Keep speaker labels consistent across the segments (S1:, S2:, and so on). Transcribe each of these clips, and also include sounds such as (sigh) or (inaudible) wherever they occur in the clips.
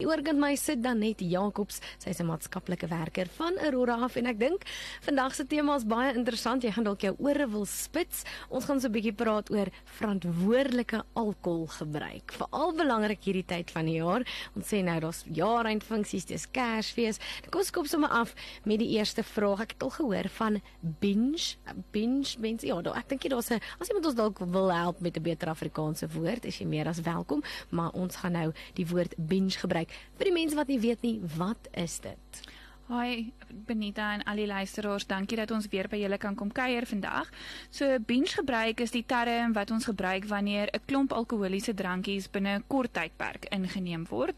S1: Oorgin my sit dan net Jacobs, sy's 'n maatskaplike werker van Aurora af en ek dink vandag se tema is baie interessant. Jy gaan dalk jou ore wil spits. Ons gaan so 'n bietjie praat oor verantwoordelike alkoholgebruik. Veral belangrik hierdie tyd van die jaar. Ons sê nou daar's jaareindfunksies, dis Kersfees. Kom ons kom sommer af met die eerste vraag. Ek het al gehoor van binge, binge mense. Ja, daar, ek dink daar's 'n as iemand ons dalk wil help met 'n beter Afrikaanse woord, is jy meer as welkom, maar ons gaan nou die woord binge gebruik vir die mense wat nie weet nie, wat is dit?
S2: Hi Benita en al die luisteraars, dankie dat ons weer by julle kan kom kuier vandag. So binge gebruik is die term wat ons gebruik wanneer 'n klomp alkoholiese drankies binne 'n kort tydperk ingeneem word.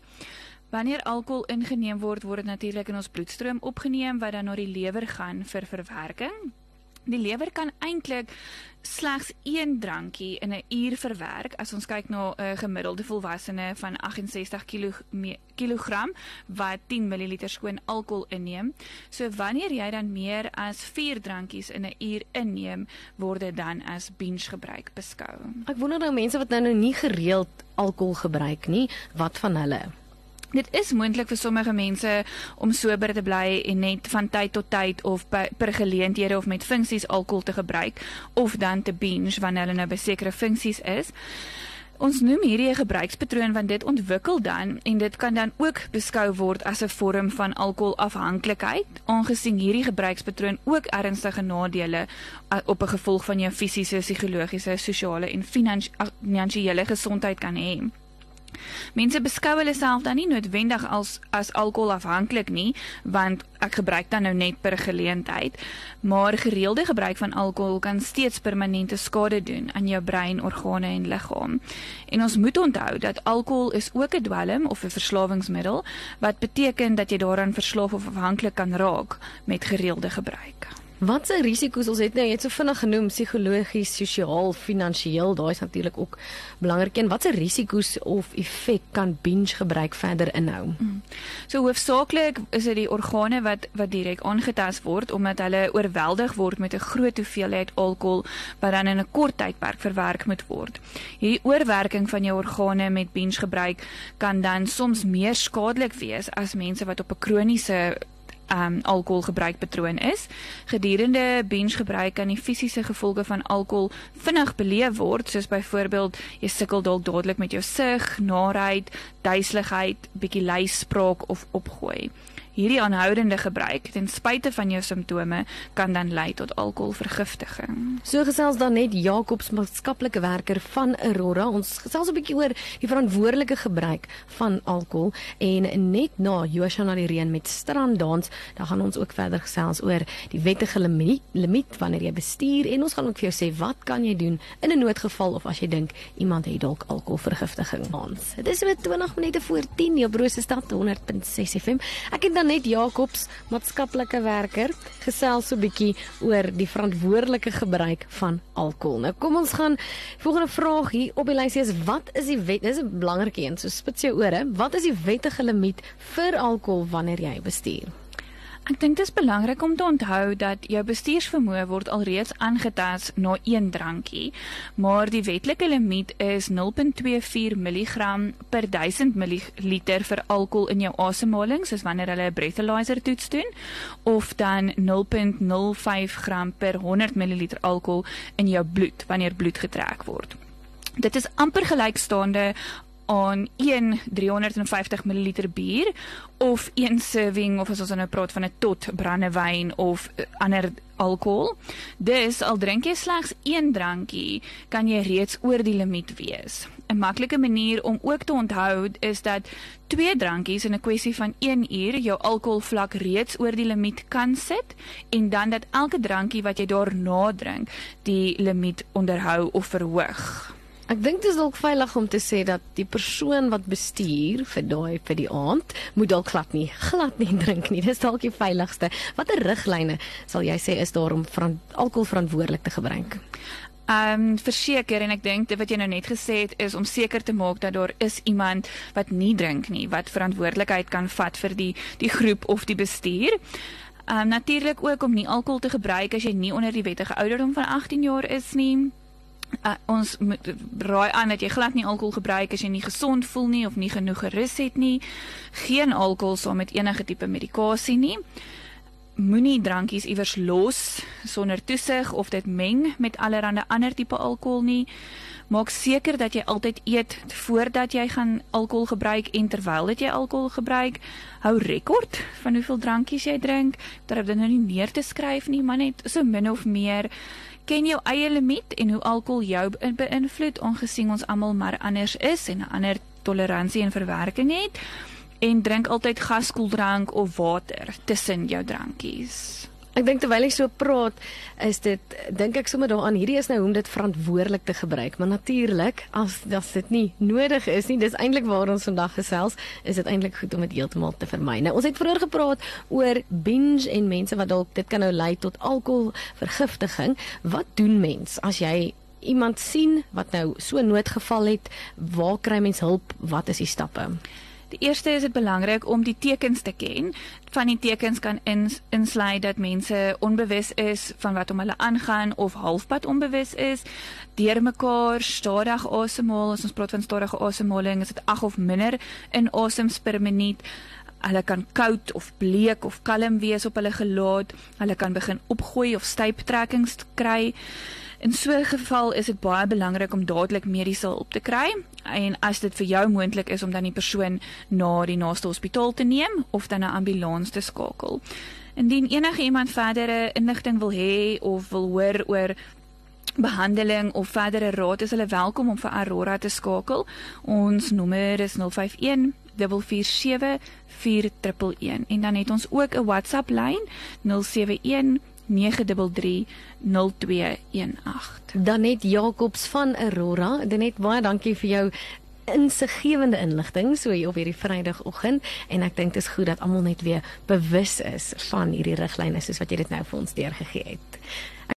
S2: Wanneer alkohol ingeneem word, word dit natuurlik in ons bloedstroom opgeneem wat dan na die lewer gaan vir verwerking. Die lewer kan eintlik slegs een drankie in 'n uur verwerk as ons kyk na 'n gemiddelde volwassene van 68 kg wat 10 ml skoon alkohol inneem. So wanneer jy dan meer as 4 drankies in 'n uur inneem, word dit dan as binge gebruik beskou.
S1: Ek wonder nou mense wat nou, nou nie gereeld alkohol gebruik nie, wat van hulle?
S2: Dit is moontlik vir sommige mense om sober te bly en net van tyd tot tyd of by, per geleenthede of met funksies alkohol te gebruik of dan te binge wanneer hulle nou by sekere funksies is. Ons noem hierdie 'n gebruikspatroon want dit ontwikkel dan en dit kan dan ook beskou word as 'n vorm van alkoholafhanklikheid, aangesien hierdie gebruikspatroon ook ernstige nadele op 'n gevolg van jou fisiese, psigologiese, sosiale en finansiële gesondheid kan hê. Mense beskou hulle self dan nie noodwendig as as alkoholafhanklik nie, want ek gebruik dan nou net per geleentheid, maar gereelde gebruik van alkohol kan steeds permanente skade doen aan jou brein, organe en liggaam. En ons moet onthou dat alkohol is ook 'n dwelm of 'n verslawingsmiddel, wat beteken dat jy daaraan verslaaf of afhanklik kan raak met gereelde gebruik.
S1: Wat se risiko's ons het nou net so vinnig genoem psigologies, sosiaal, finansiëel, daai is natuurlik ook belangrik. En wat se risiko's of effek kan binge gebruik verder inhou? Mm.
S2: So hoofsaaklik is dit die organe wat wat direk aangetast word omdat hulle oorweldig word met 'n groot hoeveelheid alkohol wat dan in 'n kort tydperk verwerk moet word. Hierdie oorwerking van jou organe met binge gebruik kan dan soms meer skadelik wees as mense wat op 'n kroniese um alkoholgebruikpatroon is. Gedurende binge gebruik kan die fisiese gevolge van alkohol vinnig beleef word, soos byvoorbeeld jy sukkel dalk dadelik met jou sug, naait, duiseligheid, bietjie leisspraak of opgooi. Hierdie aanhoudende gebruik ten spyte van jou simptome kan dan lei tot alkoholvergiftiging.
S1: So gesels dan net Jacobs maatskaplike werker van Aurora. Ons gesels 'n bietjie oor die verantwoordelike gebruik van alkohol en net na Joshua die reën met stranddans, dan gaan ons ook verder gesels oor die wettige limiet, limiet wanneer jy bestuur en ons gaan ook vir jou sê wat kan jy doen in 'n noodgeval of as jy dink iemand het dalk alkoholvergiftiging. Ons. Dit is so 20 minute voor 10 op Brose stad 100.6 FM. Ek het dan net Jacobs, maatskaplike werker, gesels so 'n bietjie oor die verantwoordelike gebruik van alkohol. Nou kom ons gaan volgende vraag hier op die lysie is wat is die wet? Dis 'n belangrike een, so spits jou ore. Wat is die wettige limiet vir alkohol wanneer jy bestuur?
S2: Ek dink dit is belangrik om te onthou dat jou bestuursvermoë word alreeds aangetast na een drankie, maar die wetlike limiet is 0.24 mg per 1000 ml vir alkohol in jou asemhaling, soos wanneer hulle 'n breathalyzer toets doen, of dan 0.05 gram per 100 ml alkohol in jou bloed wanneer bloed getrek word. Dit is amper gelykstaande aan een 350 ml bier of een serving of as ons nou praat van 'n tot brandewyn of uh, ander alkohol. Dis al drink jy slegs een drankie, kan jy reeds oor die limiet wees. 'n Maklike manier om ook te onthou is dat twee drankies in 'n kwessie van 1 uur jou alkoholvlak reeds oor die limiet kan sit en dan dat elke drankie wat jy daarna drink, die limiet onderhou of verhoog.
S1: Ek dink dit is dalk veilig om te sê dat die persoon wat bestuur vir daai vir die aand moet dalk glad nie glad nie (laughs) drink nie. Dis dalk die veiligste. Watter riglyne sal jy sê is daar om van alkohol verantwoordelik te gebruik?
S2: Ehm um, verseker en ek dink dit wat jy nou net gesê het is om seker te maak dat daar is iemand wat nie drink nie, wat verantwoordelikheid kan vat vir die die groep of die bestuur. Ehm um, natuurlik ook om nie alkohol te gebruik as jy nie onder die wettige ouderdom van 18 jaar is nie. Uh, ons raai aan dat jy glad nie alkohol gebruik as jy nie gesond voel nie of nie genoeg gerus het nie. Geen alkohol saam met enige tipe medikasie nie. Moenie drankies iewers los sonder toesig of dit meng met allerlei ander tipe alkohol nie. Maak seker dat jy altyd eet voordat jy gaan alkohol gebruik en terwyl jy alkohol gebruik. Hou rekord van hoeveel drankies jy drink. Het dan nou nie neer te skryf nie, maar net so min of meer Ken jou eie limiet en hoe alkohol jou beïnvloed aangesien ons almal maar anders is en 'n ander toleransie en verwerking het en drink altyd gaskoeldrank of water tussen jou drankies.
S1: Ek dink terwyl ek so praat, is dit dink ek sommer daaraan hierdie is nou hoe om dit verantwoordelik te gebruik, maar natuurlik as as dit nie nodig is nie, dis eintlik waar ons vandag gesels, is dit eintlik goed om dit heeltemal te vermy. Nou ons het vroeër gepraat oor binge en mense wat dalk dit kan nou lei tot alkoholvergiftiging. Wat doen mens as jy iemand sien wat nou so noodgeval het? Waar kry mens hulp? Wat is die stappe?
S2: Die eerste is dit belangrik om die tekens te ken. Van die tekens kan ins, insluit dat mense onbewus is van wat om hulle aangaan of halfpad onbewus is, deur mekaar stadig asemhaal. As ons praat van stadige asemhaling, is dit 8 of minder in asems per minuut. Hulle kan koud of bleek of kalm wees op hulle gelaat. Hulle kan begin opgooi of styptrekkings kry. In so 'n geval is dit baie belangrik om dadelik mediese hulp te kry en as dit vir jou moontlik is om dan die persoon na die naaste hospitaal te neem of dan 'n ambulans te skakel. Indien enige iemand verdere inligting wil hê of wil hoor oor behandeling of verdere raad is hulle welkom om vir Aurora te skakel. Ons nommer is 051 447 4111 en dan het ons ook 'n WhatsApp lyn 071 9330218.
S1: Danet Jacobs van Aurora, Danet baie dankie vir jou insiggewende inligting so hier op hierdie Vrydagoggend en ek dink dit is goed dat almal net weer bewus is van hierdie riglyne soos wat jy dit nou vir ons deurgegee het.